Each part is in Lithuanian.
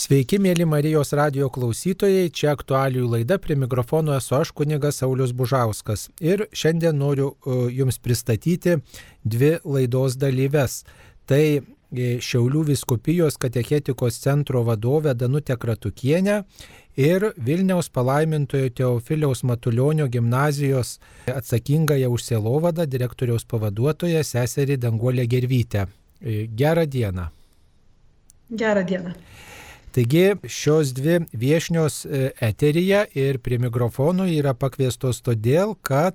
Sveiki, mėly Marijos radio klausytojai, čia aktualijų laida, prie mikrofono esu aš kunigas Saulis Bužauskas. Ir šiandien noriu uh, Jums pristatyti dvi laidos dalyves. Tai e, Šiaulių viskupijos katechetikos centro vadovė Danutė Kratukienė ir Vilniaus palaimintojo Teofiliaus Matulionio gimnazijos atsakingąją už sielovadą direktoriaus pavaduotoją seserį Danguolę Gervytę. E, gerą dieną. Gerą dieną. Taigi šios dvi viešnios e, eteryje ir prie mikrofonų yra pakviestos todėl, kad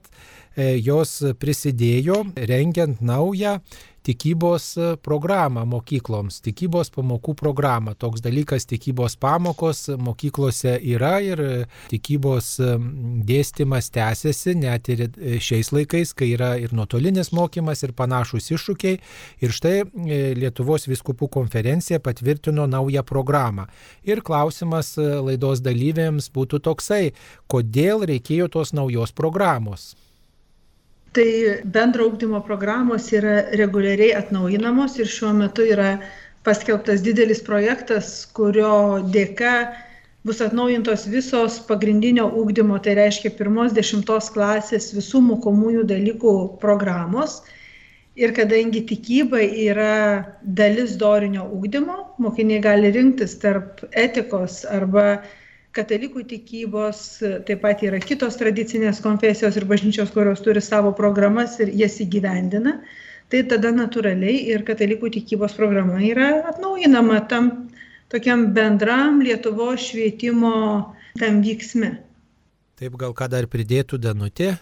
e, jos prisidėjo rengiant naują tikybos e, programą mokykloms, tikybos pamokų programą. Toks dalykas tikybos pamokos mokyklose yra ir e, tikybos e, dėstymas tęsiasi net ir šiais laikais, kai yra ir nuotolinis mokymas, ir panašus iššūkiai. Ir štai Lietuvos viskupų konferencija patvirtino naują programą. Ir klausimas laidos dalyviams būtų toksai, kodėl reikėjo tos naujos programos. Tai bendro ūkdymo programos yra reguliariai atnaujinamos ir šiuo metu yra paskelbtas didelis projektas, kurio dėka bus atnaujintos visos pagrindinio ūkdymo, tai reiškia pirmos dešimtos klasės visų mokomųjų dalykų programos. Ir kadangi tikyba yra dalis dorinio ūkdymo, mokiniai gali rinktis tarp etikos arba katalikų tikybos, taip pat yra kitos tradicinės konfesijos ir bažnyčios, kurios turi savo programas ir jas įgyvendina, tai tada natūraliai ir katalikų tikybos programa yra atnaujinama tam tokiam bendram Lietuvos švietimo tam vyksme. Taip gal ką dar pridėtų Danutė?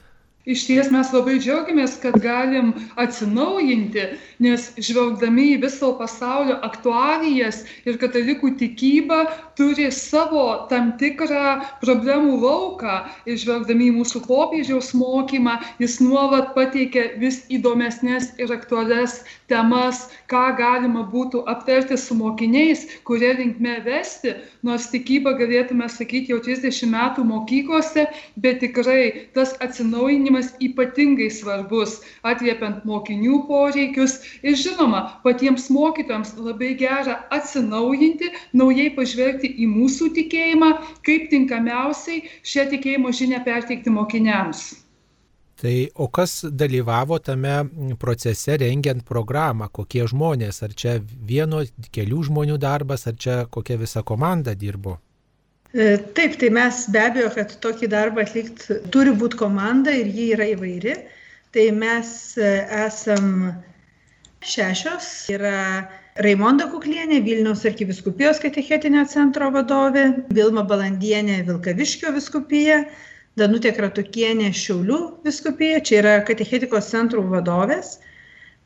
Iš ties mes labai džiaugiamės, kad galim atsinaujinti, nes žvelgdami į viso pasaulio aktualijas ir katalikų tikybą turi savo tam tikrą problemų lauką. Ir žvelgdami į mūsų popiežiaus mokymą, jis nuolat pateikia vis įdomesnės ir aktualias temas, ką galima būtų aptarti su mokiniais, kurie linkme vesti, nors tikybą galėtume sakyti jau 30 metų mokyklose, bet tikrai tas atsinaujinimas ugdymas ypatingai svarbus, atliepiant mokinių poreikius ir žinoma, patiems mokytojams labai gera atsinaujinti, naujai pažvelgti į mūsų tikėjimą, kaip tinkamiausiai šią tikėjimo žinią perteikti mokiniams. Tai o kas dalyvavo tame procese rengiant programą, kokie žmonės, ar čia vieno, kelių žmonių darbas, ar čia kokia visa komanda dirbo? E, taip, tai mes be abejo, kad tokį darbą atlikti turi būti komanda ir ji yra įvairi. Tai mes e, esam šešios. Yra Raimonda Kuklienė, Vilniaus arkiviskupijos katechetinio centro vadovė, Vilma Balandienė, Vilkaviškio viskupija, Danutė Kratukienė, Šiaulių viskupija, čia yra katechetikos centrų vadovės.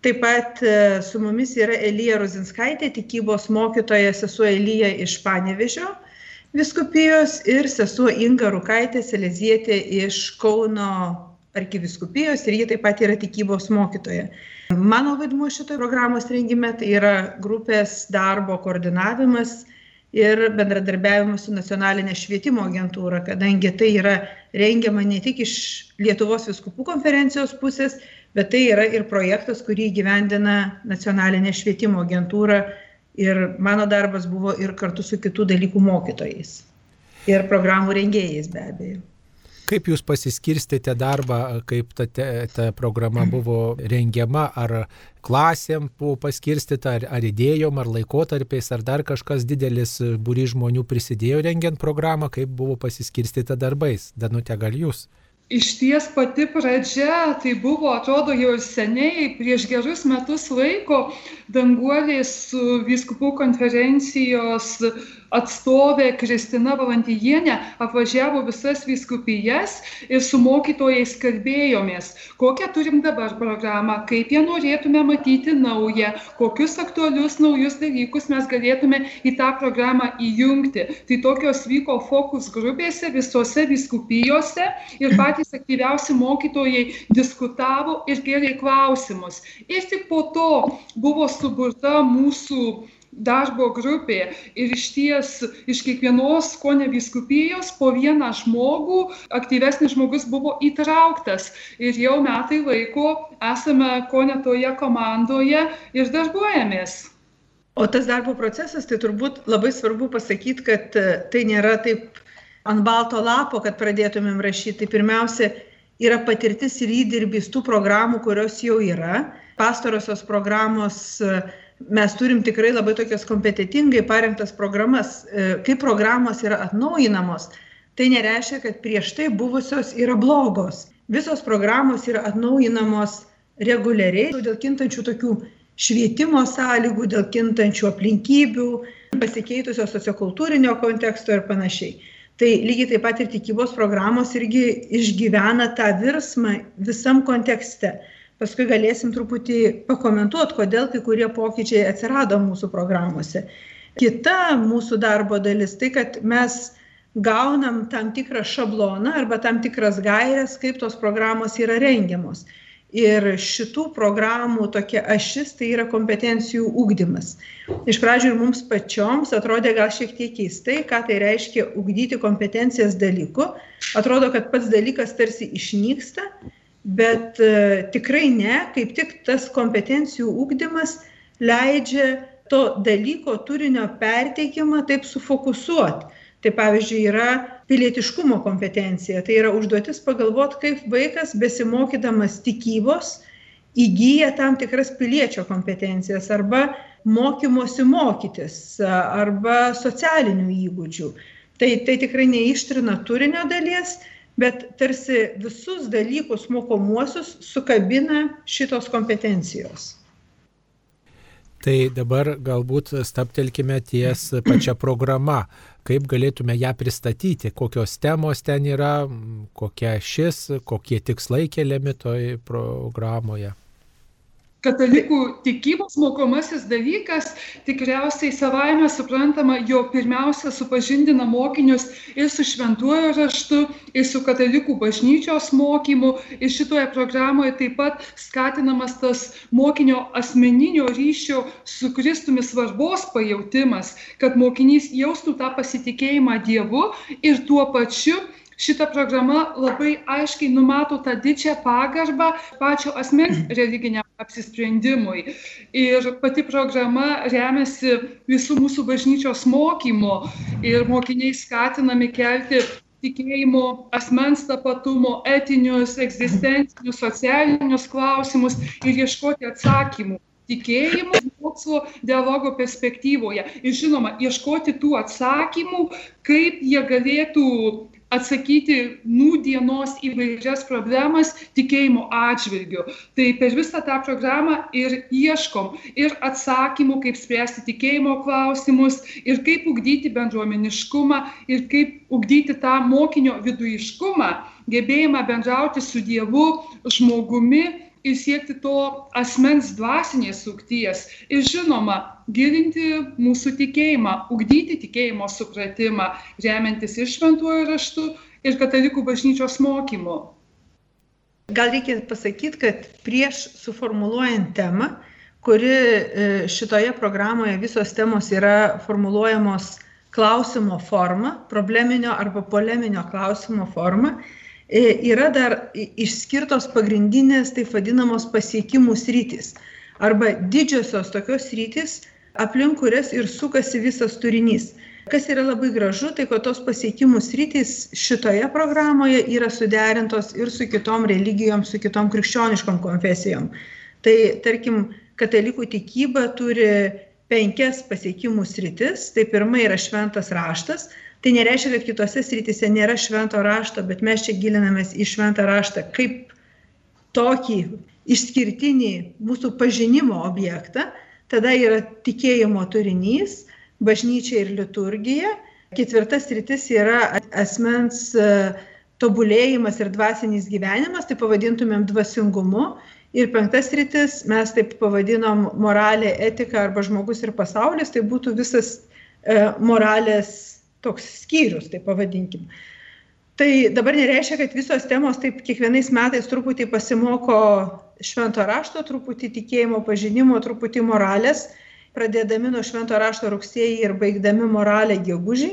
Taip pat e, su mumis yra Elija Rozinskaitė, tikybos mokytoja sesuo Elija iš Panevežio viskupijos ir sesuo Inga Rukaitė Selezietė iš Kauno arkiviskupijos ir ji taip pat yra tikybos mokytoja. Mano vaidmuo šitoje programos rengime tai yra grupės darbo koordinavimas ir bendradarbiavimas su nacionalinė švietimo agentūra, kadangi tai yra rengiama ne tik iš Lietuvos viskupų konferencijos pusės, bet tai yra ir projektas, kurį gyvendina nacionalinė švietimo agentūra Ir mano darbas buvo ir kartu su kitų dalykų mokytojais. Ir programų rengėjais be abejo. Kaip jūs pasiskirstėte darbą, kaip ta, ta programa buvo rengiama, ar klasėm buvo paskirstyta, ar, ar idėjom, ar laikotarpiais, ar dar kažkas didelis būry žmonių prisidėjo rengiant programą, kaip buvo pasiskirstyta darbais. Danute, gal jūs? Išties pati pradžia, tai buvo, atrodo, jau seniai, prieš gerus metus laiko, danguolė su viskupų konferencijos atstovė Kristina Valantijienė apvažiavo visas viskupijas ir su mokytojais kalbėjomės, kokią turim dabar programą, kaip ją norėtume matyti naują, kokius aktualius naujus dalykus mes galėtume į tą programą įjungti. Tai tokios vyko fokus grupėse visose viskupijose ir patys aktyviausi mokytojai diskutavo ir kėlė klausimus. Ir tik po to buvo suburta mūsų darbo grupė ir išties iš kiekvienos kone vyskupijos po vieną žmogų aktyvesnis žmogus buvo įtrauktas ir jau metai laiko esame kone toje komandoje ir darbuojamės. O tas darbo procesas, tai turbūt labai svarbu pasakyti, kad e, tai nėra taip ant balto lapo, kad pradėtumėm rašyti. Tai pirmiausia, yra patirtis ir įdirbys tų programų, kurios jau yra. Pastarosios programos uh, mes turim tikrai labai tokias kompetitingai parengtas programas. E, kai programos yra atnaujinamos, tai nereiškia, kad prieš tai buvusios yra blogos. Visos programos yra atnaujinamos reguliariai dėl kintančių tokių švietimo sąlygų, dėl kintančių aplinkybių, pasikeitusio sociokultūrinio konteksto ir panašiai. Tai lygiai taip pat ir tikybos programos irgi išgyvena tą virsmą visam kontekste paskui galėsim truputį pakomentuot, kodėl kai kurie pokyčiai atsirado mūsų programuose. Kita mūsų darbo dalis tai, kad mes gaunam tam tikrą šabloną arba tam tikras gairias, kaip tos programos yra rengiamos. Ir šitų programų tokia ašis tai yra kompetencijų ūkdymas. Iš pradžių ir mums pačioms atrodė gal šiek tiek keistai, ką tai reiškia ūkdyti kompetencijas dalyku. Atrodo, kad pats dalykas tarsi išnyksta, bet e, tikrai ne, kaip tik tas kompetencijų ūkdymas leidžia to dalyko turinio perteikimą taip sufokusuoti. Tai pavyzdžiui yra pilietiškumo kompetencija, tai yra užduotis pagalvoti, kaip vaikas besimokydamas tikybos įgyja tam tikras piliečio kompetencijas arba mokymosi mokytis arba socialinių įgūdžių. Tai, tai tikrai neištrina turinio dalies, bet tarsi visus dalykus mokomuosius sukabina šitos kompetencijos. Tai dabar galbūt staptelkime ties pačią programą, kaip galėtume ją pristatyti, kokios temos ten yra, kokia šis, kokie tikslai keliami toj programoje katalikų tikybos mokomasis dalykas tikriausiai savaime suprantama, jo pirmiausia supažindina mokinius ir su šventuoju raštu, ir su katalikų bažnyčios mokymu. Ir šitoje programoje taip pat skatinamas tas mokinio asmeninio ryšio su Kristumi svarbos pajautimas, kad mokinys jaustų tą pasitikėjimą Dievu ir tuo pačiu šita programa labai aiškiai numato tą didžią pagarbą pačio asmens religiniam apsisprendimui. Ir pati programa remiasi visų mūsų bažnyčios mokymo ir mokiniai skatinami kelti tikėjimo, asmens tapatumo, etinius, egzistencinius, socialinius klausimus ir ieškoti atsakymų tikėjimo mokslo dialogo perspektyvoje. Ir žinoma, ieškoti tų atsakymų, kaip jie galėtų atsakyti nūdienos įvairias problemas tikėjimo atžvilgiu. Tai per visą tą programą ir ieškom ir atsakymų, kaip spręsti tikėjimo klausimus, ir kaip ugdyti bendruomeniškumą, ir kaip ugdyti tą mokinio viduiškumą, gebėjimą bendrauti su Dievu, žmogumi ir siekti to asmens dvasinės sukties. Ir žinoma, gilinti mūsų tikėjimą, ugdyti tikėjimo supratimą, remiantis ir šventuoju raštu, ir katalikų bažnyčios mokymu. Gal reikia pasakyti, kad prieš suformuluojant temą, kuri e, šitoje programoje visos temos yra formuluojamos klausimo forma, probleminio arba poleminio klausimo forma, yra dar išskirtos pagrindinės taip vadinamos pasiekimų sritis arba didžiosios tokios sritis, aplink kurias ir sukasi visas turinys. Kas yra labai gražu, tai kad tos pasiekimų sritys šitoje programoje yra suderintos ir su kitom religijom, su kitom krikščioniškom konfesijom. Tai tarkim, katalikų tikyba turi penkias pasiekimų sritis. Tai pirma yra šventas raštas, Tai nereiškia, kad kitose srityse nėra švento rašto, bet mes čia gilinamės į šventą raštą kaip tokį išskirtinį mūsų pažinimo objektą. Tada yra tikėjimo turinys, bažnyčia ir liturgija. Ketvirtas rytis yra asmens e, tobulėjimas ir dvasinis gyvenimas, tai pavadintumėm dvasingumu. Ir penktas rytis mes taip pavadinom moralė, etika arba žmogus ir pasaulis, tai būtų visas e, moralės toks skyrius, tai pavadinkim. Tai dabar nereiškia, kad visos temos taip kiekvienais metais truputį pasimoko švento rašto, truputį tikėjimo pažinimo, truputį moralės, pradėdami nuo švento rašto rugsėjį ir baigdami moralę gegužį.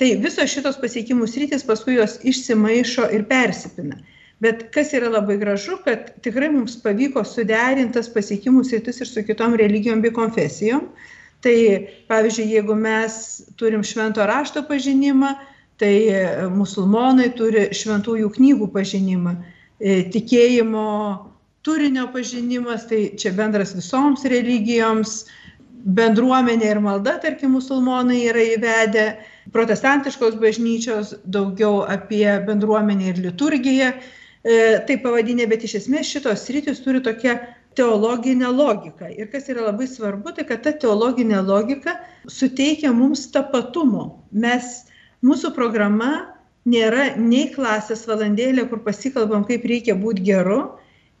Tai visos šitos pasiekimų sritis paskui jos išsimaišo ir persipina. Bet kas yra labai gražu, kad tikrai mums pavyko suderintas pasiekimų sritis ir su kitom religijom bei konfesijom. Tai pavyzdžiui, jeigu mes turim švento rašto pažinimą, tai musulmonai turi šventųjų knygų pažinimą, e, tikėjimo turinio pažinimas, tai čia bendras visoms religijoms, bendruomenė ir malda, tarkim, musulmonai yra įvedę, protestantiškos bažnyčios daugiau apie bendruomenę ir liturgiją, e, tai pavadinė, bet iš esmės šitos rytis turi tokią teologinę logiką. Ir kas yra labai svarbu, tai kad ta teologinė logika suteikia mums tapatumo. Mes, mūsų programa nėra nei klasės valandėlė, kur pasikalbam, kaip reikia būti geru,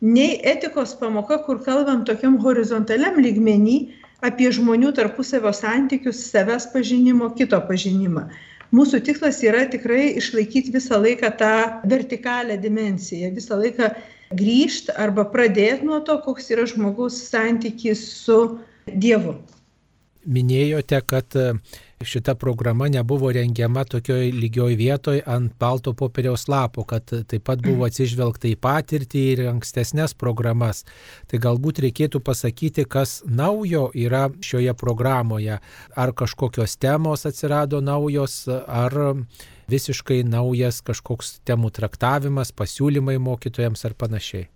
nei etikos pamoka, kur kalbam tokiam horizontaliam lygmenį apie žmonių tarpusavio santykius, savęs pažinimo, kito pažinimą. Mūsų tikslas yra tikrai išlaikyti visą laiką tą vertikalę dimenciją, visą laiką grįžti arba pradėti nuo to, koks yra žmogaus santykis su Dievu. Minėjote, kad šita programa nebuvo rengiama tokioj lygioj vietoj ant balto popieriaus lapo, kad taip pat buvo atsižvelgta į patirtį ir ankstesnės programas. Tai galbūt reikėtų pasakyti, kas naujo yra šioje programoje. Ar kažkokios temos atsirado naujos, ar visiškai naujas kažkoks temų traktavimas, pasiūlymai mokytojams ar panašiai.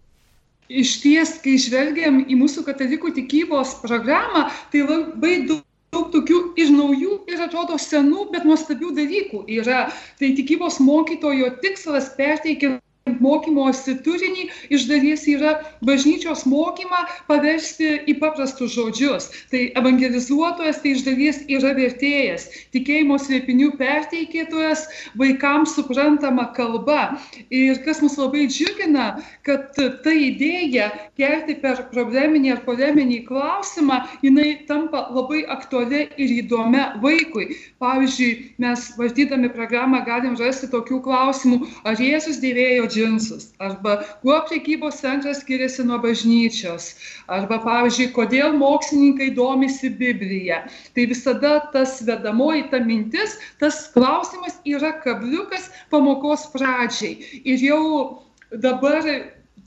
Iš ties, kai žvelgiam į mūsų katalikų tikybos programą, tai labai daug daug tokių ir naujų ir atrodo senų, bet nuostabių dalykų yra. Tai tikybos mokytojo tikslas perteikiant mokymosi turinį iš dalies yra bažnyčios mokymą paversti į paprastus žodžius. Tai evangelizuotojas tai iš dalies yra vertėjas, tikėjimo slėpinių perteikėtojas vaikams suprantama kalba. Ir kas mus labai džiugina, kad ta idėja kelti per probleminį ar poleminį klausimą, jinai tampa labai aktuali ir įdomia vaikui. Pavyzdžiui, mes vardydami programą galim rasti tokių klausimų, ar Jėzus dėvėjo džinsus, arba kuo prekybos centras skiriasi nuo bažnyčios, arba, pavyzdžiui, kodėl mokslininkai domisi Biblija. Tai visada tas vedamoji, ta mintis, tas klausimas yra kabliukas pamokos pradžiai. Ir jau dabar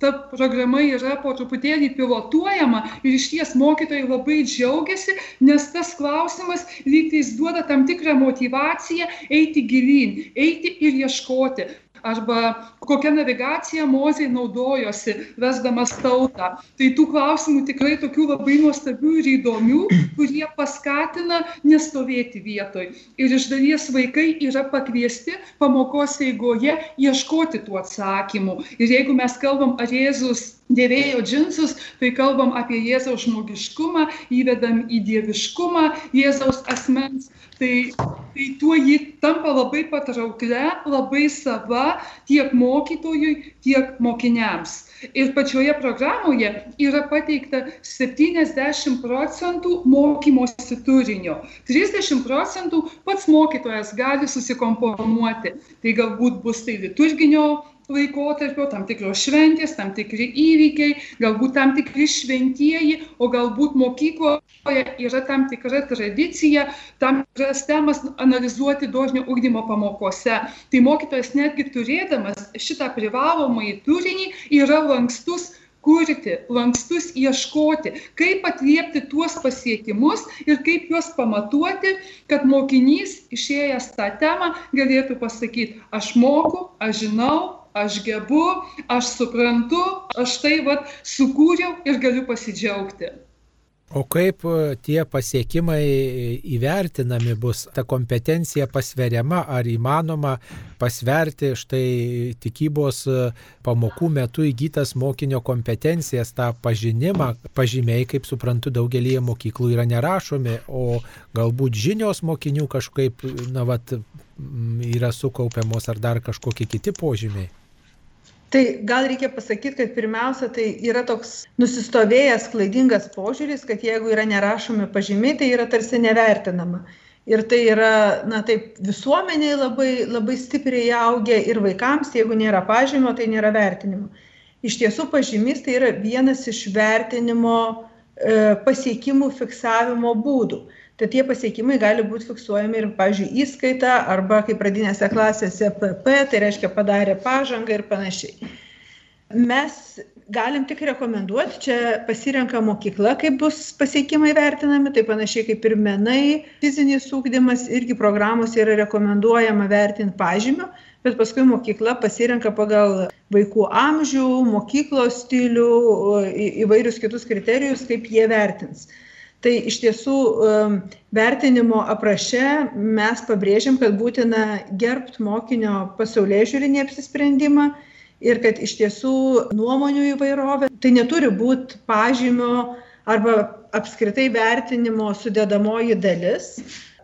ta programa yra po truputėlį pilotuojama ir išties mokytojai labai džiaugiasi, nes tas klausimas lygtais duoda tam tikrą motivaciją eiti gilyn, eiti ir ieškoti arba kokia navigacija Mozė naudojosi, vesdamas tautą. Tai tų klausimų tikrai tokių labai nuostabių ir įdomių, kurie paskatina nestovėti vietoj. Ir iš dalies vaikai yra pakviesti pamokos eigoje ieškoti tų atsakymų. Ir jeigu mes kalbam, ar Jėzus dėvėjo džinsus, tai kalbam apie Jėzaus žmogiškumą, įvedam į dieviškumą Jėzaus asmens tai tai tuo ji tampa labai patrauklia, labai sava tiek mokytojui, tiek mokiniams. Ir pačioje programoje yra pateikta 70 procentų mokymosi turinio. 30 procentų pats mokytojas gali susikomponuoti. Tai galbūt bus tai liturginio laikotarpio, tam tikros šventės, tam tikri įvykiai, galbūt tam tikri šventieji, o galbūt mokykloje yra tam tikra tradicija, tam tikras temas analizuoti dožnio ugdymo pamokose. Tai mokytojas netgi turėdamas šitą privalomąjį turinį yra lankstus kurti, lankstus ieškoti, kaip atliepti tuos pasiekimus ir kaip juos pamatuoti, kad mokinys išėjęs tą temą galėtų pasakyti, aš moku, aš žinau, aš gebu, aš suprantu, aš tai vad sukūriau ir galiu pasidžiaugti. O kaip e, tie pasiekimai įvertinami bus, ta kompetencija pasveriama, ar įmanoma pasverti štai tikybos e, pamokų metu įgytas mokinio kompetencijas, tą pažinimą, pažymiai, kaip suprantu, daugelį mokyklų yra nerašomi, o galbūt žinios mokinių kažkaip, na, vat, yra sukaupiamos ar dar kažkokie kiti požymiai tai gal reikia pasakyt kad pirmiausia tai yra toks nusistovėjęs klaidingas požiūris kad jeigu yra nerašomi pažymiai tai yra tarsi nevertinama. Ir tai yra na taip visuomenėj labai labai stipriai įaugę ir vaikams jeigu nėra pažymio tai nėra vertinimo. Iš tiesų pažymys tai yra vienas iš vertinimo e, pasiekimų fiksavimo būdų tai tie pasiekimai gali būt fiksuojami ir pavyzdžiui įskaita arba kaip pradinėse klasėse pp tai reiškia padarė pažangą ir panašiai mes galim tik rekomenduoti, čia pasirenka mokykla, kaip bus pasiekimai vertinami, tai panašiai kaip ir menai, fizinis ūkdymas, irgi programos yra rekomenduojama vertinti pažymio, bet paskui mokykla pasirenka pagal vaikų amžių, mokyklos stilių, įvairius kitus kriterijus, kaip jie vertins. Tai iš tiesų vertinimo apraše mes pabrėžiam, kad būtina gerbti mokinio pasaulyje žiūrinį apsisprendimą ir kad iš tiesų nuomonių įvairovė tai neturi būti pažymio arba apskritai vertinimo sudėdamoji dalis.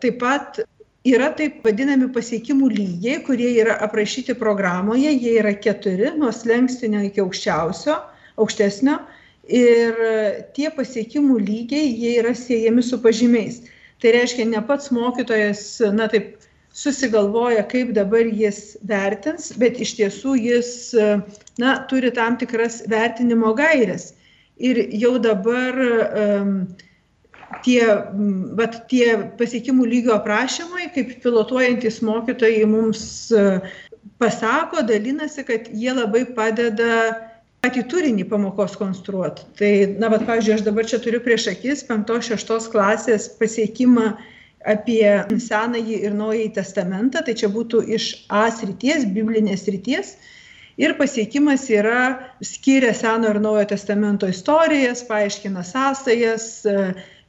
Taip pat yra taip vadinami pasiekimų lygiai, kurie yra aprašyti programoje, jie yra keturi, nuo slengstinio iki aukščiausio, aukštesnio. Ir tie pasiekimų lygiai, jie yra siejami su pažymiais. Tai reiškia, ne pats mokytojas, na taip, susigalvoja, kaip dabar jis vertins, bet iš tiesų jis na, turi tam tikras vertinimo gairias. Ir jau dabar um, tie, vat, tie pasiekimų lygio aprašymai, kaip pilotuojantis mokytojai mums pasako, dalinasi, kad jie labai padeda patį turinį pamokos konstruoti. Tai, na, bet, pavyzdžiui, aš dabar čia turiu prieš akis 5-6 klasės pasiekimą apie Senąjį ir Naująjį testamentą, tai čia būtų iš A srities, biblinės srities. Ir pasiekimas yra skiria Seno ir Naujojo testamento istorijas, paaiškina sąsajas,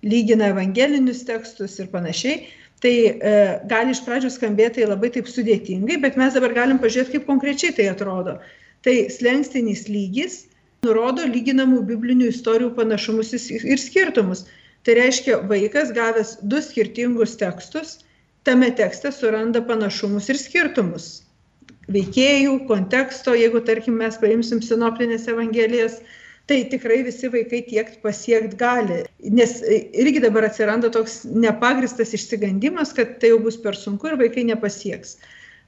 lygina evangelinius tekstus ir panašiai. Tai e, gali iš pradžių skambėti labai taip sudėtingai, bet mes dabar galim pažiūrėti, kaip konkrečiai tai atrodo. Tai slengstinis lygis nurodo lyginamų biblinių istorijų panašumus ir skirtumus. Tai reiškia, vaikas gavęs du skirtingus tekstus, tame tekste suranda panašumus ir skirtumus. Veikėjų, konteksto, jeigu tarkim mes paimsim sinoptinės evangelijas, tai tikrai visi vaikai tiek pasiekt gali. Nes irgi dabar atsiranda toks nepagristas išsigandimas, kad tai jau bus per sunku ir vaikai nepasieks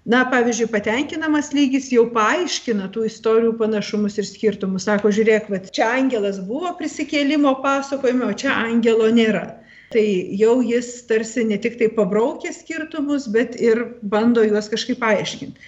na pavyzdžiui patenkinamas lygis jau paaiškina tų istorijų panašumus ir skirtumus. Sako žiūrėk vat čia angelas buvo prisikėlimo pasakojime o čia angelo nėra. Tai jau jis tarsi ne tik tai pabraukia skirtumus bet ir bando juos kažkaip paaiškint.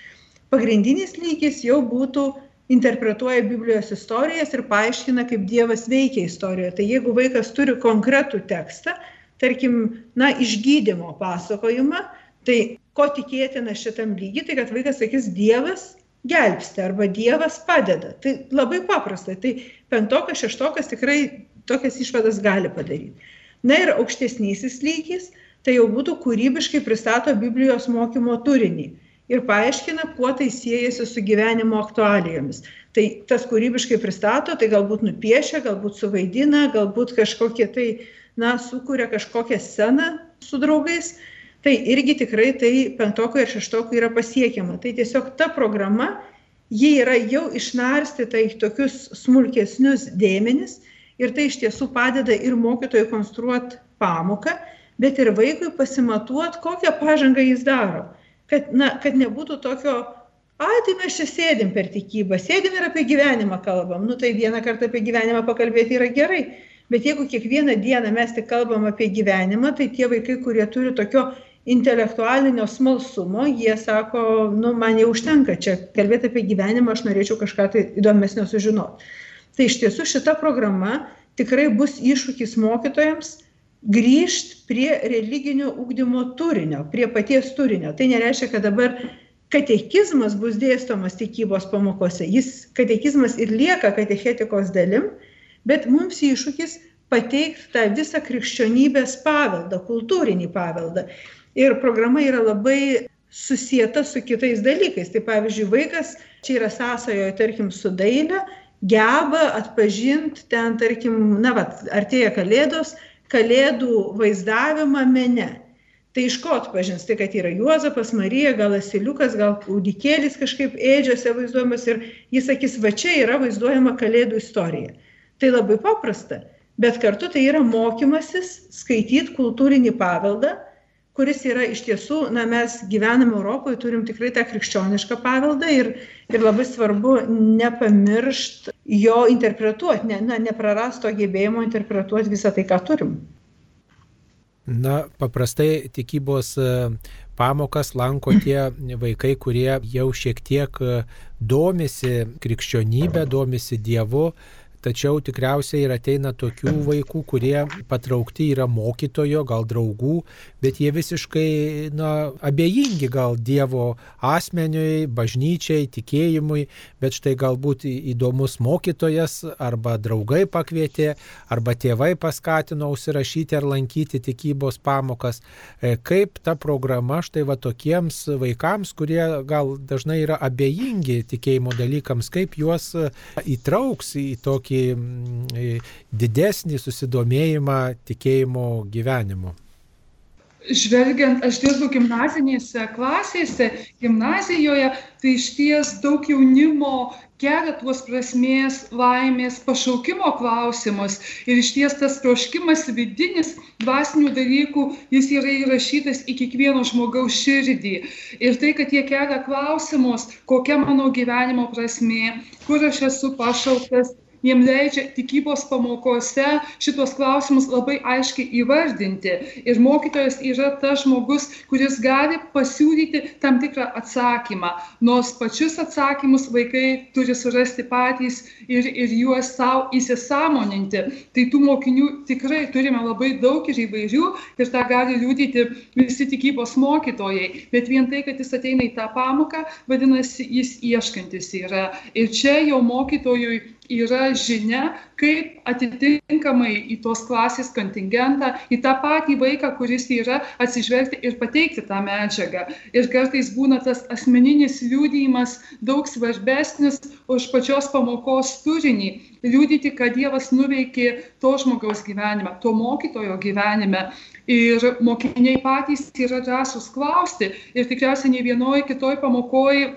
Pagrindinis lygis jau būtų interpretuoja biblijos istorijas ir paaiškina kaip dievas veikia istorijoje. Tai jeigu vaikas turi konkretų tekstą tarkim na išgydymo pasakojimą tai ko tikėtina šitam lygiai, tai kad vaikas sakys, Dievas gelbsti arba Dievas padeda. Tai labai paprasta. Tai penktokas, šeštokas tikrai tokias išvadas gali padaryti. Na ir aukštesnysis lygis, tai jau būtų kūrybiškai pristato Biblijos mokymo turinį ir paaiškina, kuo tai siejasi su gyvenimo aktualijomis. Tai tas kūrybiškai pristato, tai galbūt nupiešia, galbūt suvaidina, galbūt kažkokie tai, na, sukuria kažkokią sceną su draugais tai irgi tikrai tai penktokui ir šeštokui yra pasiekiama. Tai tiesiog ta programa, ji yra jau išnarstyta į tokius smulkesnius dėmenis ir tai iš tiesų padeda ir mokytojui konstruoti pamoką, bet ir vaikui pasimatuoti, kokią pažangą jis daro. Kad, na, kad nebūtų tokio, ai, tai mes čia sėdim per tikybą, sėdim ir apie gyvenimą kalbam. Nu tai vieną kartą apie gyvenimą pakalbėti yra gerai, bet jeigu kiekvieną dieną mes tik kalbam apie gyvenimą, tai tie vaikai, kurie turi tokio intelektualinio smalsumo, jie sako, nu, man jau užtenka čia kalbėti apie gyvenimą, aš norėčiau kažką tai įdomesnio sužinoti. Tai iš tiesų šita programa tikrai bus iššūkis mokytojams grįžti prie religinio ūkdymo turinio, prie paties turinio. Tai nereiškia, kad dabar katekizmas bus dėstomas tikybos pamokose. Jis katekizmas ir lieka katechetikos dalim, bet mums iššūkis pateikti tą visą krikščionybės paveldą, kultūrinį paveldą ir programa yra labai susieta su kitais dalykais. Tai pavyzdžiui, vaikas čia yra sąsajoje, tarkim, su dailė, geba atpažinti ten, tarkim, na, va, artėja kalėdos, kalėdų vaizdavimą mene. Tai iš ko atpažins? Tai, kad yra Juozapas, Marija, gal asiliukas, gal kūdikėlis kažkaip ėdžiose vaizduojamas ir jis sakys, va čia yra vaizduojama kalėdų istorija. Tai labai paprasta, bet kartu tai yra mokymasis skaityti kultūrinį paveldą, kuris yra iš tiesų, na, mes gyvename Europoje, turim tikrai tą krikščionišką paveldą ir, ir labai svarbu nepamiršti jo interpretuoti, ne, na, neprarasto gebėjimo interpretuoti visą tai, ką turim. Na, paprastai tikybos e, pamokas lanko tie vaikai, kurie jau šiek tiek e, domisi krikščionybė, domisi Dievu, tačiau tikriausiai ir ateina tokių vaikų, kurie patraukti yra mokytojo, gal draugų, bet jie visiškai na, abejingi gal Dievo asmeniui, bažnyčiai, tikėjimui, bet štai galbūt įdomus mokytojas arba draugai pakvietė, arba tėvai paskatino užsirašyti ar lankyti tikybos pamokas. E, kaip ta programa štai va tokiems vaikams, kurie gal dažnai yra abejingi tikėjimo dalykams, kaip juos įtrauks į tokį didesnį susidomėjimą tikėjimo gyvenimu žvelgiant, aš dirbu gimnazinėse klasėse, gimnazijoje, tai iš ties daug jaunimo kelia tuos prasmės, laimės, pašaukimo klausimus. Ir iš ties tas troškimas vidinis dvasinių dalykų, jis yra įrašytas į kiekvieno žmogaus širdį. Ir tai, kad jie kelia klausimus, kokia mano gyvenimo prasmė, kur aš esu pašauktas, jiem leidžia tikybos pamokose šituos klausimus labai aiškiai įvardinti. Ir mokytojas yra tas žmogus, kuris gali pasiūlyti tam tikrą atsakymą. Nors pačius atsakymus vaikai turi surasti patys ir, ir juos savo įsisamoninti. Tai tų mokinių tikrai turime labai daug ir įvairių ir tą gali liūdyti visi tikybos mokytojai. Bet vien tai, kad jis ateina į tą pamoką, vadinasi, jis ieškantis yra. Ir čia jau mokytojui yra žinia, kaip atitinkamai į tos klasės kontingentą, į tą patį vaiką, kuris yra, atsižvelgti ir pateikti tą medžiagą. Ir kartais būna tas asmeninis liūdėjimas daug svarbesnis už pačios pamokos turinį. Liūdyti, kad Dievas nuveikė to žmogaus gyvenime, to mokytojo gyvenime. Ir mokiniai patys yra drąsūs klausti. Ir tikriausiai ne vienoje kitoje pamokoje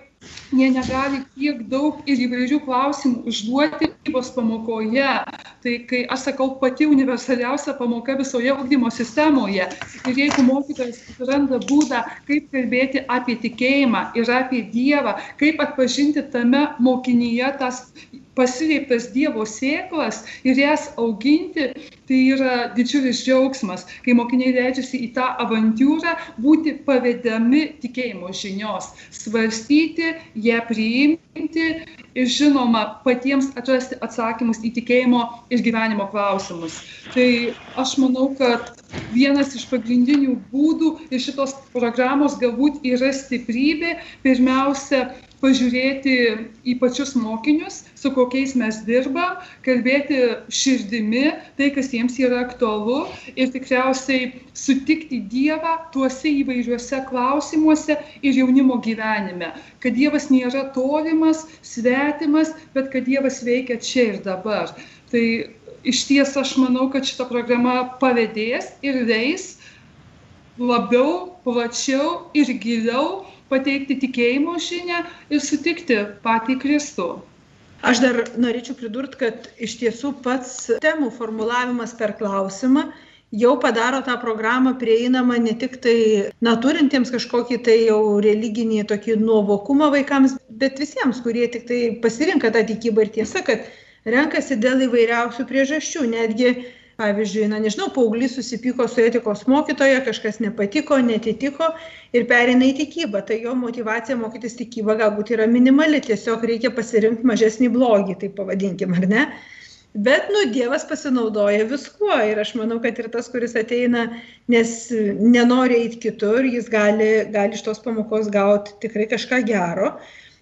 jie negali tiek daug ir įvairių klausimų užduoti tikybos pamokoje. Tai kai aš sakau, pati universaliausia pamoka visoje ugdymo sistemoje. Ir jeigu mokytojas randa būdą, kaip kalbėti apie tikėjimą ir apie Dievą, kaip atpažinti tame mokinyje tas pasileiptas Dievo sėklas ir jas auginti, tai yra didžiulis džiaugsmas, kai mokiniai leidžiasi į tą avantūrą būti pavedami tikėjimo žinios, svarstyti, ją priimti ir žinoma patiems atrasti atsakymus į tikėjimo ir gyvenimo klausimus. Tai aš manau, kad vienas iš pagrindinių būdų ir šitos programos galbūt yra stiprybė, pirmiausia, pažiūrėti į pačius mokinius, su kokiais mes dirbam, kalbėti širdimi, tai, kas jiems yra aktualu ir tikriausiai sutikti Dievą tuose įvairiuose klausimuose ir jaunimo gyvenime. Kad Dievas nėra tolimas, svetimas, bet kad Dievas veikia čia ir dabar. Tai iš ties aš manau, kad šita programa pavėdės ir leis labiau, plačiau ir giliau pateikti tikėjimo žinę ir sutikti patį Kristų. Aš dar norėčiau pridurti, kad iš tiesų pats temų formulavimas per klausimą jau padaro tą programą prieinamą ne tik tai, na, turintiems kažkokį tai jau religinį tokį nuovokumą vaikams, bet visiems, kurie tik tai pasirinka tą tikybą ir tiesa, kad renkasi dėl įvairiausių priežasčių, netgi pavyzdžiui na nežinau paauglys susipyko su etikos mokytoja kažkas nepatiko neatitiko ir pereina į tikybą. Tai jo motyvacija mokytis tikybą galbūt yra minimali tiesiog reikia pasirinkt mažesnį blogį taip pavadinkim ar ne? Bet nu dievas pasinaudoja viskuo ir aš manau kad ir tas kuris ateina nes nenori eit kitur jis gali gali iš tos pamokos gaut tikrai kažką gero.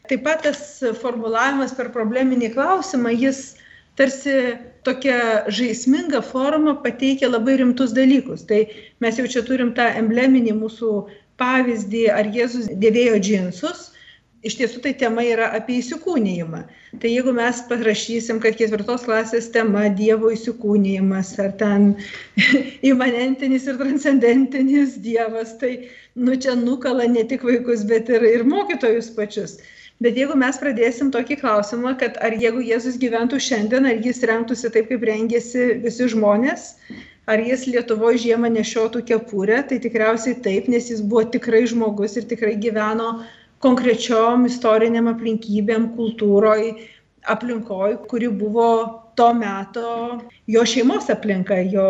Taip pat tas formulavimas per probleminį klausimą jis tarsi tokia žaisminga forma pateikia labai rimtus dalykus. Tai mes jau čia turim tą embleminį mūsų pavyzdį, ar Jėzus dėvėjo džinsus. Iš tiesų tai tema yra apie įsikūnijimą. Tai jeigu mes parašysim, kad ketvirtos klasės tema Dievo įsikūnijimas, ar ten imanentinis ir transcendentinis Dievas, tai nu čia nukala ne tik vaikus, bet ir, ir mokytojus pačius. Bet jeigu mes pradėsim tokį klausimą, kad ar jeigu Jėzus gyventų šiandien, ar jis rengtųsi taip, kaip rengėsi visi žmonės, ar jis Lietuvoje žiemą nešiotų kepurę, tai tikriausiai taip, nes jis buvo tikrai žmogus ir tikrai gyveno konkrečiom istoriniam aplinkybėm, kultūroj, aplinkoj, kuri buvo to meto jo šeimos aplinka, jo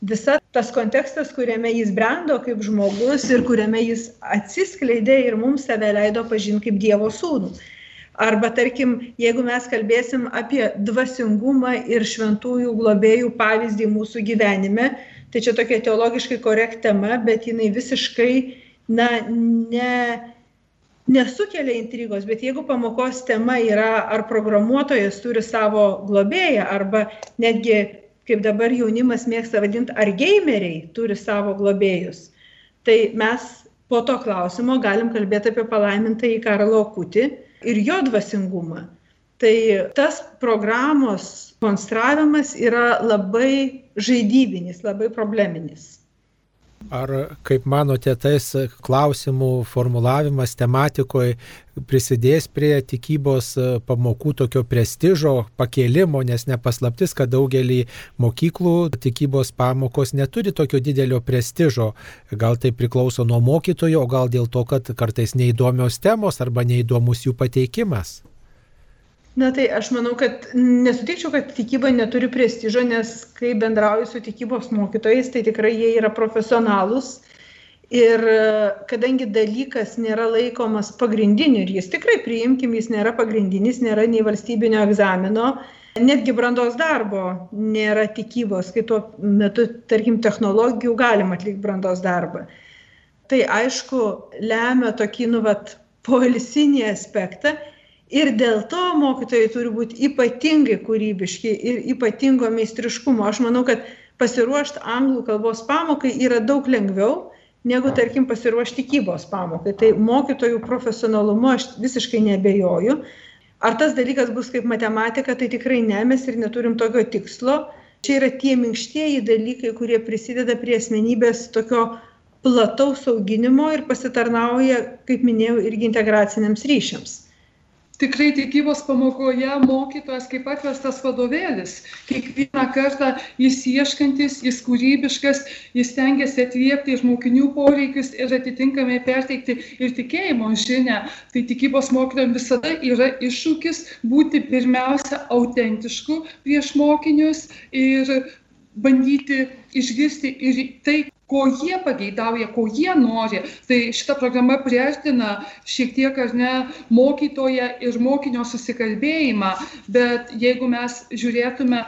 visa tas kontekstas, kuriame jis brendo kaip žmogus ir kuriame jis atsiskleidė ir mums save leido pažinti kaip Dievo sūnų. Arba tarkim, jeigu mes kalbėsim apie dvasingumą ir šventųjų globėjų pavyzdį mūsų gyvenime, tai čia tokia teologiškai korekt tema, bet jinai visiškai, na, ne, nesukelia intrigos, bet jeigu pamokos tema yra, ar programuotojas turi savo globėją, arba netgi, kaip dabar jaunimas mėgsta vadinti, ar gameriai turi savo globėjus, tai mes po to klausimo galim kalbėti apie palaimintą į Karlo Kutį ir jo dvasingumą. Tai tas programos konstravimas yra labai žaidybinis, labai probleminis. Ar, kaip manote, tais klausimų formulavimas tematikoje prisidės prie tikybos pamokų tokio prestižo pakėlimo, nes nepaslaptis, kad daugelį mokyklų tikybos pamokos neturi tokio didelio prestižo. Gal tai priklauso nuo mokytojo, o gal dėl to, kad kartais neįdomios temos arba neįdomus jų pateikimas. Na tai aš manau, kad nesutikčiau, kad tikyba neturi prestižo, nes kai bendrauju su tikybos mokytojais, tai tikrai jie yra profesionalūs. Ir kadangi dalykas nėra laikomas pagrindiniu ir jis tikrai priimkim, jis nėra pagrindinis, nėra nei valstybinio egzamino, netgi brandos darbo nėra tikybos, kai tuo metu, tarkim, technologijų galima atlikti brandos darbą. Tai aišku, lemia tokį, nu, vat, poilsinį aspektą Ir dėl to mokytojai turi būti ypatingai kūrybiški ir ypatingo meistriškumo. Aš manau, kad pasiruošti anglų kalbos pamokai yra daug lengviau negu, tarkim, pasiruošti tikybos pamokai. Tai mokytojų profesionalumu aš visiškai nebejoju. Ar tas dalykas bus kaip matematika, tai tikrai ne, mes ir neturim tokio tikslo. Čia yra tie minkštieji dalykai, kurie prisideda prie asmenybės tokio plataus auginimo ir pasitarnauja, kaip minėjau, irgi integraciniams ryšiams tikrai tikybos pamokoje mokytojas kaip atverstas vadovėlis. Kiekvieną kartą jis ieškantis jis kūrybiškas jis stengiasi atliepti mokinių poreikius ir atitinkamai perteikti ir tikėjimo žinią. Tai tikybos mokytojam visada yra iššūkis būti pirmiausia autentišku prieš mokinius ir bandyti išgirsti ir tai ko jie pageidauja, ko jie nori. Tai šita programa priartina šiek tiek ar ne mokytoją ir mokinio susikalbėjimą, bet jeigu mes žiūrėtume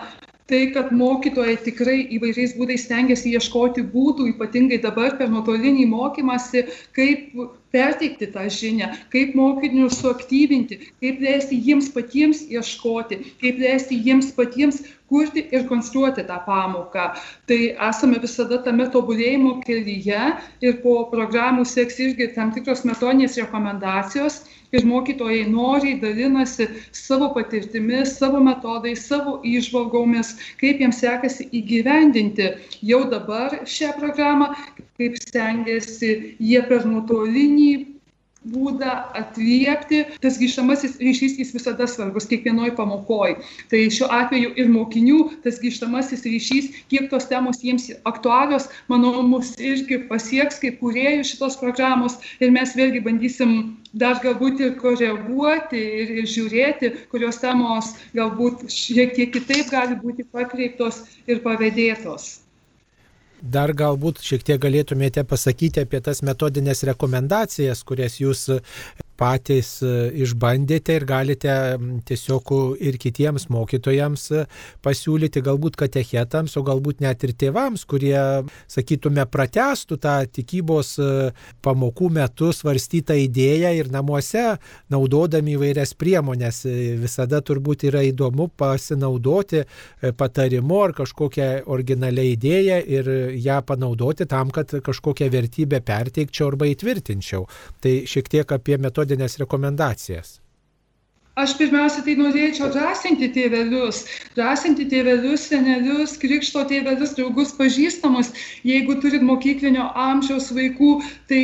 tai, kad mokytojai tikrai įvairiais būdais stengiasi ieškoti būdų, ypatingai dabar per nuotolinį mokymasi, kaip perteikti tą žinią, kaip mokinius suaktyvinti, kaip leisti jiems patiems ieškoti, kaip leisti jiems patiems kurti ir konstruoti tą pamoką. Tai esame visada tame tobulėjimo kelyje ir po programų seks irgi tam tikros metodinės rekomendacijos ir mokytojai noriai dalinasi savo patirtimi, savo metodais, savo išvalgomis, kaip jiems sekasi įgyvendinti jau dabar šią programą, kaip stengiasi jie per nuotolinį būdą atliepti. Tas grįžtamasis ryšys jis visada svarbus kiekvienoj pamokoj. Tai šiuo atveju ir mokinių tas grįžtamasis ryšys kiek tos temos jiems aktualios manau mus irgi pasieks kaip kūrėjų šitos programos. Ir mes vėlgi bandysim dar galbūt ir koreguoti ir, ir žiūrėti kurios temos galbūt šiek tiek kitaip gali būti pakreiptos ir pavėdėtos Dar galbūt šiek tiek galėtumėte pasakyti apie tas metodinės rekomendacijas, kurias jūs patys e, išbandėte ir galite tiesiog ir kitiems mokytojams e, pasiūlyti, galbūt katechetams, o galbūt net ir tėvams, kurie, sakytume, pratestų tą tikybos e, pamokų metu svarstytą idėją ir namuose, naudodami įvairias priemonės. Visada turbūt yra įdomu pasinaudoti patarimu ar kažkokią originalią idėją ir ją panaudoti tam, kad kažkokią vertybę perteikčiau arba įtvirtinčiau. Tai šiek tiek apie metodiką metodinės rekomendacijas? Aš pirmiausia, tai norėčiau drąsinti tėvelius, drąsinti tėvelius, senelius, krikšto tėvelius, draugus, pažįstamus. Jeigu turit mokyklinio amžiaus vaikų, tai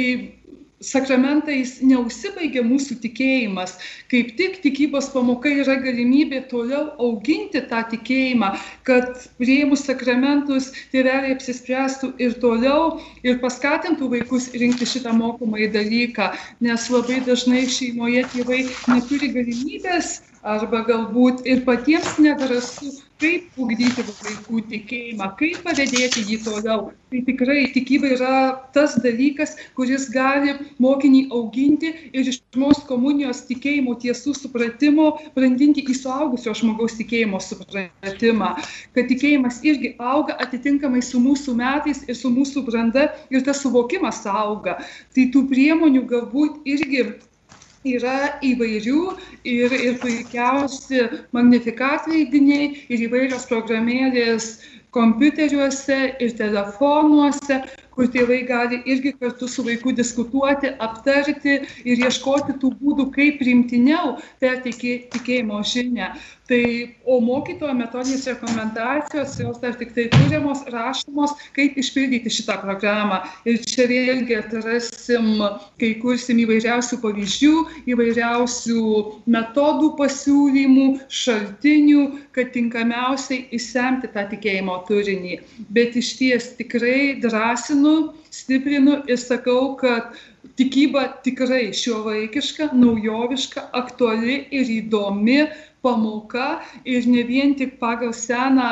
sakramentais neužsibaigia mūsų tikėjimas. Kaip tik tikybos pamoka yra galimybė toliau auginti tą tikėjimą, kad prieimus sakramentus tėveliai apsispręstų ir toliau ir paskatintų vaikus rinkti šitą mokomąjį dalyką, nes labai dažnai šeimoje tėvai neturi galimybės arba galbūt ir patiems nedarasu kaip ugdyti vaikų tikėjimą, kaip pavėdėti jį toliau. Tai tikrai tikyba yra tas dalykas, kuris gali mokinį auginti ir iš pirmos komunijos tikėjimo tiesų supratimo brandinti į suaugusio žmogaus tikėjimo supratimą. Kad tikėjimas irgi auga atitinkamai su mūsų metais ir su mūsų branda ir tas suvokimas auga. Tai tų priemonių galbūt irgi yra įvairių ir, ir puikiausi magnifikat leidiniai ir įvairios programėlės kompiuteriuose ir telefonuose, kur tėvai gali irgi kartu su vaiku diskutuoti, aptarti ir ieškoti tų būdų, kaip primtiniau perteikti tikėjimo žinę. Tai, o mokytojo metodinės rekomendacijos, jos dar tik tai kūriamos, rašomos, kaip išpildyti šitą programą. Ir čia vėlgi atrasim, kai kursim įvairiausių pavyzdžių, įvairiausių metodų pasiūlymų, šaltinių, kad tinkamiausiai įsemti tą tikėjimo turinį. Bet iš ties tikrai drąsinu stiprinu ir sakau, kad tikyba tikrai šiuolaikiška, naujoviška, aktuali ir įdomi pamoka ir ne vien tik pagal seną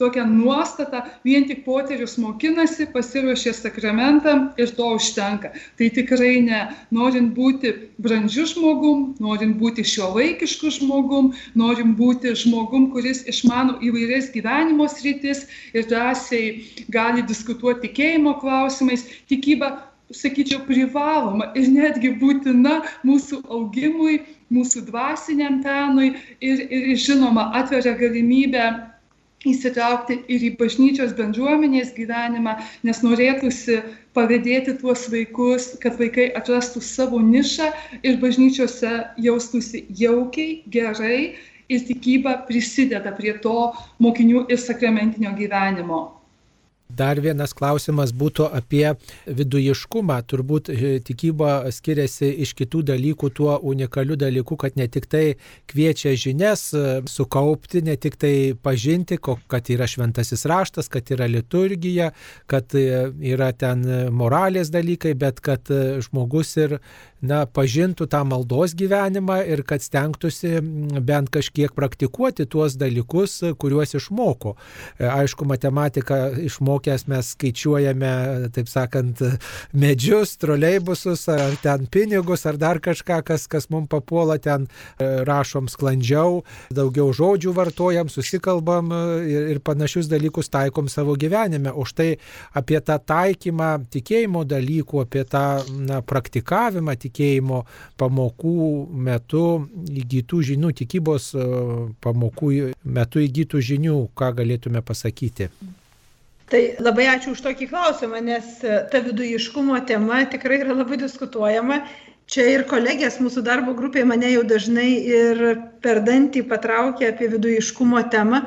tokią nuostatą, vien tik poterius mokinasi, pasiruošė sakramentam ir to užtenka. Tai tikrai ne. Norint būti brandžiu žmogum, norint būti šio vaikišku žmogum, norint būti žmogum, kuris išmano įvairias gyvenimo sritis ir drąsiai gali diskutuoti tikėjimo klausimais, tikyba sakyčiau, privaloma ir netgi būtina mūsų augimui, mūsų dvasiniam penui ir, ir žinoma, atveria galimybę įsitraukti ir į bažnyčios bendruomenės gyvenimą, nes norėtųsi pavėdėti tuos vaikus, kad vaikai atrastų savo nišą ir bažnyčiose jaustųsi jaukiai, gerai ir tikyba prisideda prie to mokinių ir sakramentinio gyvenimo. Dar vienas klausimas būtų apie vidujiškumą. Turbūt e, tikyba skiriasi iš kitų dalykų tuo unikaliu dalyku, kad ne tik tai kviečia žinias e, sukaupti, ne tik tai pažinti, kad yra šventasis raštas, kad yra liturgija, kad e, yra ten moralės dalykai, bet kad žmogus ir na, pažintų tą maldos gyvenimą ir kad stengtųsi bent kažkiek praktikuoti tuos dalykus, kuriuos išmoko. Aišku, matematiką išmokęs mes skaičiuojame, taip sakant, medžius, troleibusus, ar ten pinigus, ar dar kažką, kas, kas mums papuola, ten e, rašom sklandžiau, daugiau žodžių vartojam, susikalbam e, ir, ir panašius dalykus taikom savo gyvenime. O štai apie tą taikymą tikėjimo dalykų, apie tą na, praktikavimą tikėjimo pamokų metu įgytų žinių, tikybos e, pamokų metu įgytų žinių, ką galėtume pasakyti. Tai labai ačiū už tokį klausimą, nes e, ta vidujiškumo tema tikrai yra labai diskutuojama. Čia ir kolegės mūsų darbo grupėje mane jau dažnai ir per dantį patraukė apie vidujiškumo temą.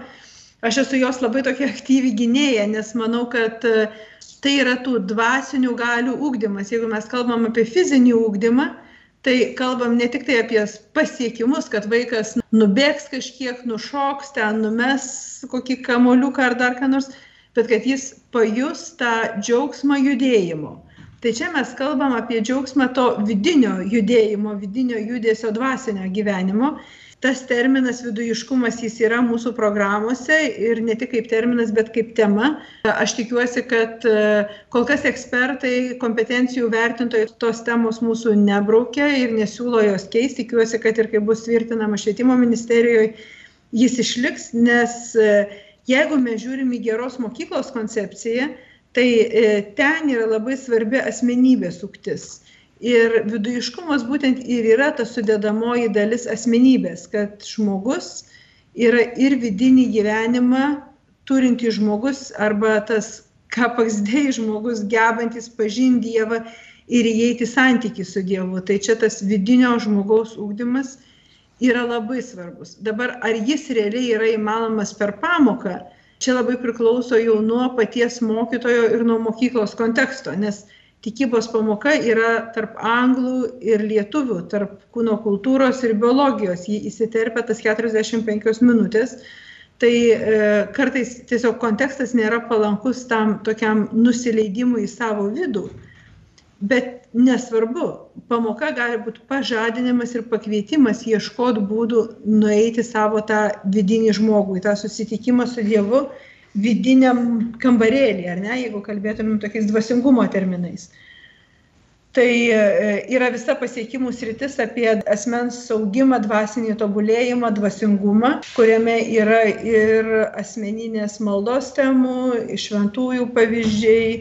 Aš esu jos labai tokia aktyvi gynėja, nes manau, kad e, tai yra tų dvasinių galių ūkdymas. Jeigu mes kalbam apie fizinį ūkdymą, tai kalbam ne tik tai apie pasiekimus, kad vaikas nubėgs kažkiek, nušoks, ten numes kokį kamoliuką ar dar ką nors, bet kad jis pajus tą džiaugsmą judėjimo. Tai čia mes kalbam apie džiaugsmą to vidinio judėjimo, vidinio judesio dvasinio gyvenimo. Tas terminas vidujiškumas jis yra mūsų programuose ir ne tik kaip terminas, bet kaip tema. Aš tikiuosi, kad e, kol kas ekspertai, kompetencijų vertintojai tos temos mūsų nebraukia ir nesiūlo jos keisti. Tikiuosi, kad ir kai bus tvirtinama švietimo ministerijoje, jis išliks, nes e, Jeigu mes žiūrim į geros mokyklos koncepciją, tai e, ten yra labai svarbi asmenybės suktis. Ir vidujiškumas būtent ir yra ta sudėdamoji dalis asmenybės, kad žmogus yra ir vidinį gyvenimą turinti žmogus arba tas kapaksdėjai žmogus gebantis pažinti Dievą ir įeiti santyki su Dievu. Tai čia tas vidinio žmogaus ūkdymas yra labai svarbus. Dabar ar jis realiai yra įmanomas per pamoką, čia labai priklauso jau nuo paties mokytojo ir nuo mokyklos konteksto, nes tikybos pamoka yra tarp anglų ir lietuvių, tarp kūno kultūros ir biologijos. Jį įsiterpia tas 45 minutės. Tai e, kartais tiesiog kontekstas nėra palankus tam tokiam nusileidimui į savo vidų. Bet nesvarbu, pamoka gali būti pažadinimas ir pakvietimas ieškoti būdų nueiti savo tą vidinį žmogų, tą susitikimą su Dievu vidiniam kambarėlį, ar ne, jeigu kalbėtumėm tokiais dvasingumo terminais. Tai e, yra visa pasiekimų sritis apie asmens saugimą, dvasinį tobulėjimą, dvasingumą, kuriame yra ir asmeninės maldos temų, šventųjų pavyzdžiai,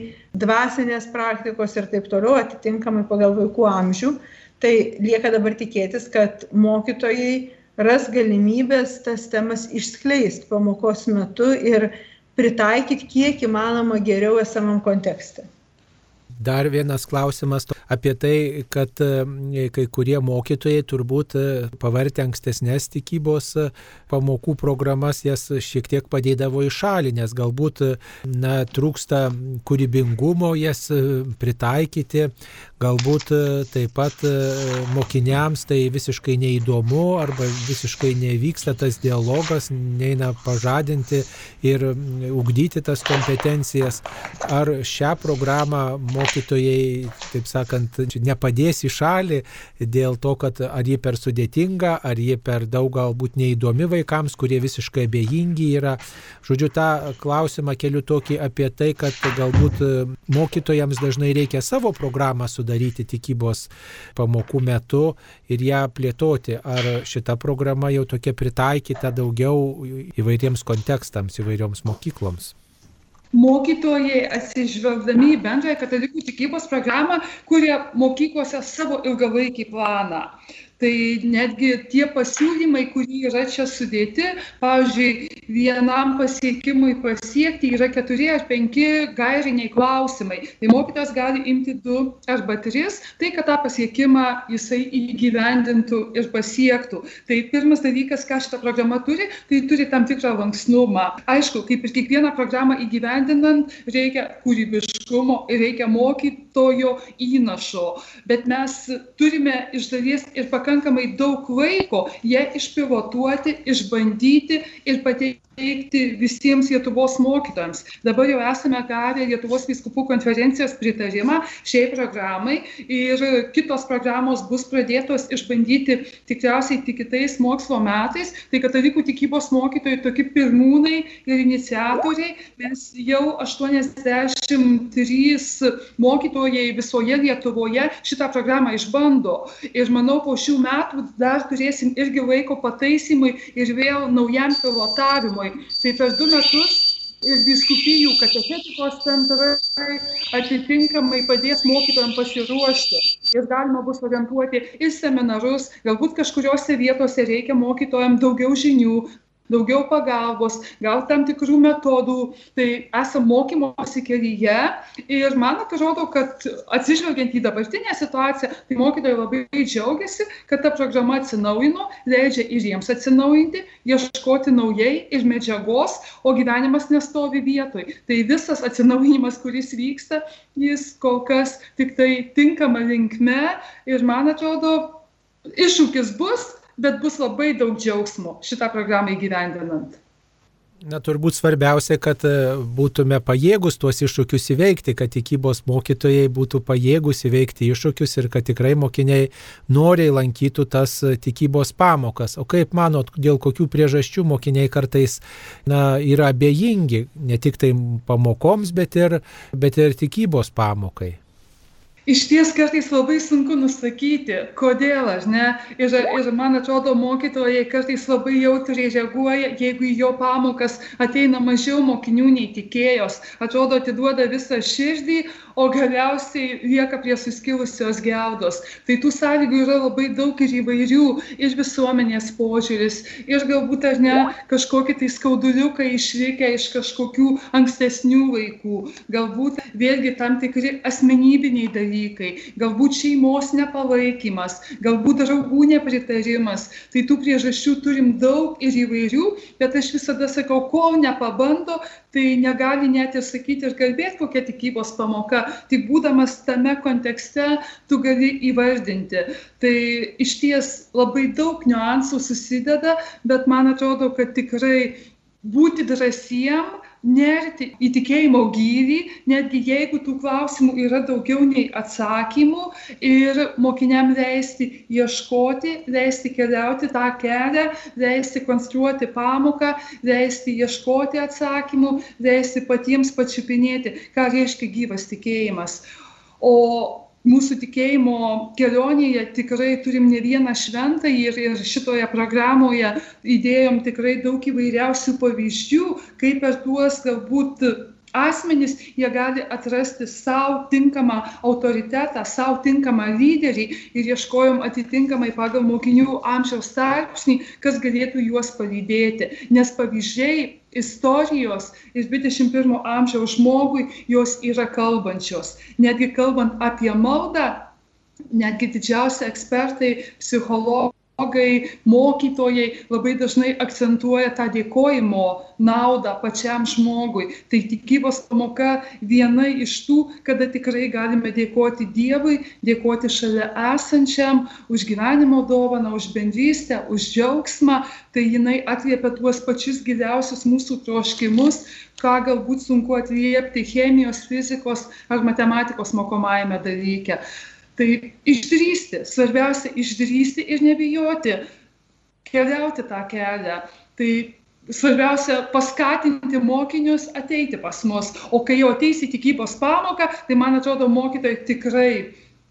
dvasinės praktikos ir taip toliau, atitinkamai pagal vaikų amžių. Tai lieka dabar tikėtis, kad mokytojai ras galimybės tas temas išskleisti pamokos metu ir pritaikyti kiek įmanoma geriau esamam kontekste. Dar vienas klausimas apie tai, kad e, kai kurie mokytojai turbūt e, pavartę ankstesnės tikybos e, pamokų programas, jas šiek tiek padėdavo į šalį, nes galbūt na, trūksta kūrybingumo jas pritaikyti, galbūt taip pat mokiniams tai visiškai neįdomu arba visiškai nevyksta tas dialogas, neina pažadinti ir ugdyti tas kompetencijas. Ar šią programą mokytojai, taip sakant, nepadės į šalį dėl to, kad ar ji per sudėtinga, ar ji per daug galbūt neįdomi vaikams, kurie visiškai abejingi yra. Žodžiu, tą klausimą keliu tokį apie tai, kad galbūt mokytojams dažnai reikia savo programą sudaryti tikybos pamokų metu ir ją plėtoti. Ar šita programa jau tokia pritaikyta daugiau įvairiems kontekstams, įvairioms mokykloms? mokytojai atsižvelgdami į bendrąją katalikų tikybos programą kuria mokyklose savo ilgalaikį planą tai netgi tie pasiūlymai kurie yra čia sudėti pavyzdžiui vienam pasiekimui pasiekti yra keturi ar penki gairiniai klausimai. Tai mokytojas gali imti du arba tris tai kad tą pasiekimą jisai įgyvendintų ir pasiektų. Tai pirmas dalykas ką šita programa turi tai turi tam tikrą lankstumą aišku kaip ir kiekvieną programą įgyvendinant reikia kūrybiškumo ir reikia mokytojo įnašo. Bet mes turime iš dalies ir pakankamai pakankamai daug laiko ją išpilotuoti išbandyti ir pateikti teikti visiems Lietuvos mokytojams. Dabar jau esame gavę Lietuvos viskupų konferencijos pritarimą šiai programai ir kitos programos bus pradėtos išbandyti tikriausiai tik kitais mokslo metais. Tai katalikų tikybos mokytojai tokie pirmūnai ir iniciatoriai. Mes jau 83 mokytojai visoje Lietuvoje šitą programą išbando. Ir manau, po šių metų dar turėsim irgi laiko pataisimui ir vėl naujam pilotavimui. Tai per du metus ir viskupijų katechetikos centrai atitinkamai padės mokytojams pasiruošti. Ir galima bus orientuoti į seminarus, galbūt kažkuriuose vietose reikia mokytojams daugiau žinių, daugiau pagalbos, gal tam tikrų metodų, tai esame mokymosi kelyje ir man atrodo, kad atsižvelgiant į dabartinę situaciją, tai mokytojai labai džiaugiasi, kad ta programa atsinaujino, leidžia ir jiems atsinaujinti, ieškoti naujai ir medžiagos, o gyvenimas nestovi vietoj. Tai visas atsinaujinimas, kuris vyksta, jis kol kas tik tai tinkama linkme ir man atrodo, iššūkis bus, bet bus labai daug džiaugsmo šitą programą įgyvendinant. Na, turbūt svarbiausia, kad e, būtume pajėgus tuos iššūkius įveikti, kad tikybos mokytojai būtų pajėgus įveikti iššūkius ir kad tikrai mokiniai noriai lankytų tas e, tikybos pamokas. O kaip manot, dėl kokių priežasčių mokiniai kartais na, yra abejingi ne tik tai pamokoms, bet ir, bet ir tikybos pamokai? Išties kartais labai sunku nusakyti, kodėl, ar ne. Ir, ir man atrodo, mokytojai kartais labai jautriai reaguoja, jeigu į jo pamokas ateina mažiau mokinių nei tikėjos. Atrodo, atiduoda visą širdį, o galiausiai lieka prie suskilusios geldos. Tai tų sąlygų yra labai daug ir įvairių, ir visuomenės požiūris, ir galbūt ar ne kažkokie tai skauduliukai išlikę iš kažkokių ankstesnių laikų, galbūt vėlgi tam tikri asmenybiniai dalykai, galbūt šeimos nepalaikymas, galbūt draugų nepritarimas. Tai tų priežasčių turim daug ir įvairių, bet aš visada sakau, kol nepabando, tai negali net ir sakyti ir kalbėti kokia tikybos pamoka, tik būdamas tame kontekste tu gali įvardinti. Tai iš ties labai daug niuansų susideda, bet man atrodo, kad tikrai būti drąsiem, nerti į tikėjimo gylį, netgi jeigu tų klausimų yra daugiau nei atsakymų ir mokiniam leisti ieškoti, leisti keliauti tą kelią, leisti konstruoti pamoką, leisti ieškoti atsakymų, leisti patiems pačiupinėti, ką reiškia gyvas tikėjimas. O mūsų tikėjimo kelionėje tikrai turim ne vieną šventą ir, ir šitoje programoje įdėjom tikrai daug įvairiausių pavyzdžių, kaip per tuos galbūt asmenys jie gali atrasti savo tinkamą autoritetą, savo tinkamą lyderį ir ieškojom atitinkamai pagal mokinių amžiaus tarpsnį, kas galėtų juos palydėti. Nes pavyzdžiai istorijos ir 21 amžiaus žmogui jos yra kalbančios. Netgi kalbant apie maldą, netgi didžiausi ekspertai, psichologai, pedagogai, mokytojai labai dažnai akcentuoja tą dėkojimo naudą pačiam žmogui. Tai tikybos pamoka viena iš tų, kada tikrai galime dėkoti Dievui, dėkoti šalia esančiam už gyvenimo dovaną, už bendrystę, už džiaugsmą. Tai jinai atliepia tuos pačius giliausius mūsų troškimus, ką galbūt sunku atliepti chemijos, fizikos ar matematikos mokomajame dalyke. Tai išdrysti, svarbiausia išdrysti ir nebijoti keliauti tą kelią. Tai svarbiausia paskatinti mokinius ateiti pas mus. O kai jau ateisi tikybos pamoką, tai man atrodo mokytojai tikrai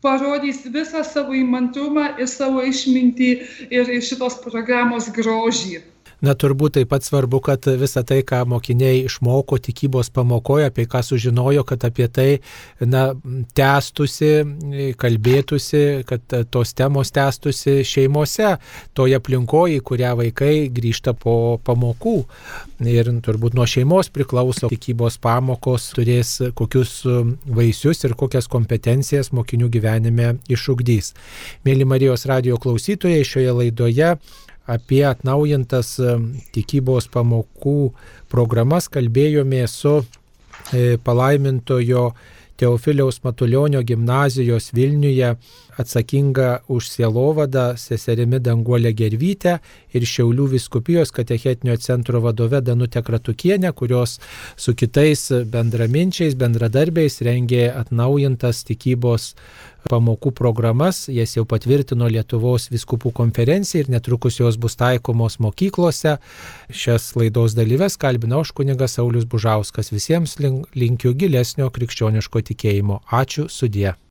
parodys visą savo įmantrumą ir savo išmintį ir šitos programos grožį. Na turbūt taip pat svarbu, kad visa tai, ką mokiniai išmoko tikybos pamokoje, apie ką sužinojo, kad apie tai na, tęstusi, kalbėtųsi, kad tos temos tęstusi šeimose, toje aplinkoje, į kurią vaikai grįžta po pamokų. Ir turbūt nuo šeimos priklauso tikybos pamokos, turės kokius vaisius ir kokias kompetencijas mokinių gyvenime išugdys. Mėly Marijos radio klausytojai, šioje laidoje apie atnaujintas e, tikybos pamokų programas kalbėjome su e, palaimintojo Teofiliaus Matulionio gimnazijos Vilniuje atsakinga už sielovadą seserimi Danguolė Gervytė ir Šiaulių viskupijos katechetinio centro vadove Danutė Kratukienė, kurios su kitais bendraminčiais, bendradarbiais rengė atnaujintas tikybos pamokų programas, jas jau patvirtino Lietuvos viskupų konferencija ir netrukus jos bus taikomos mokyklose. Šias laidos dalyves kalbina aš kunigas Saulis Bužauskas. Visiems linkiu gilesnio krikščioniško tikėjimo. Ačiū sudie.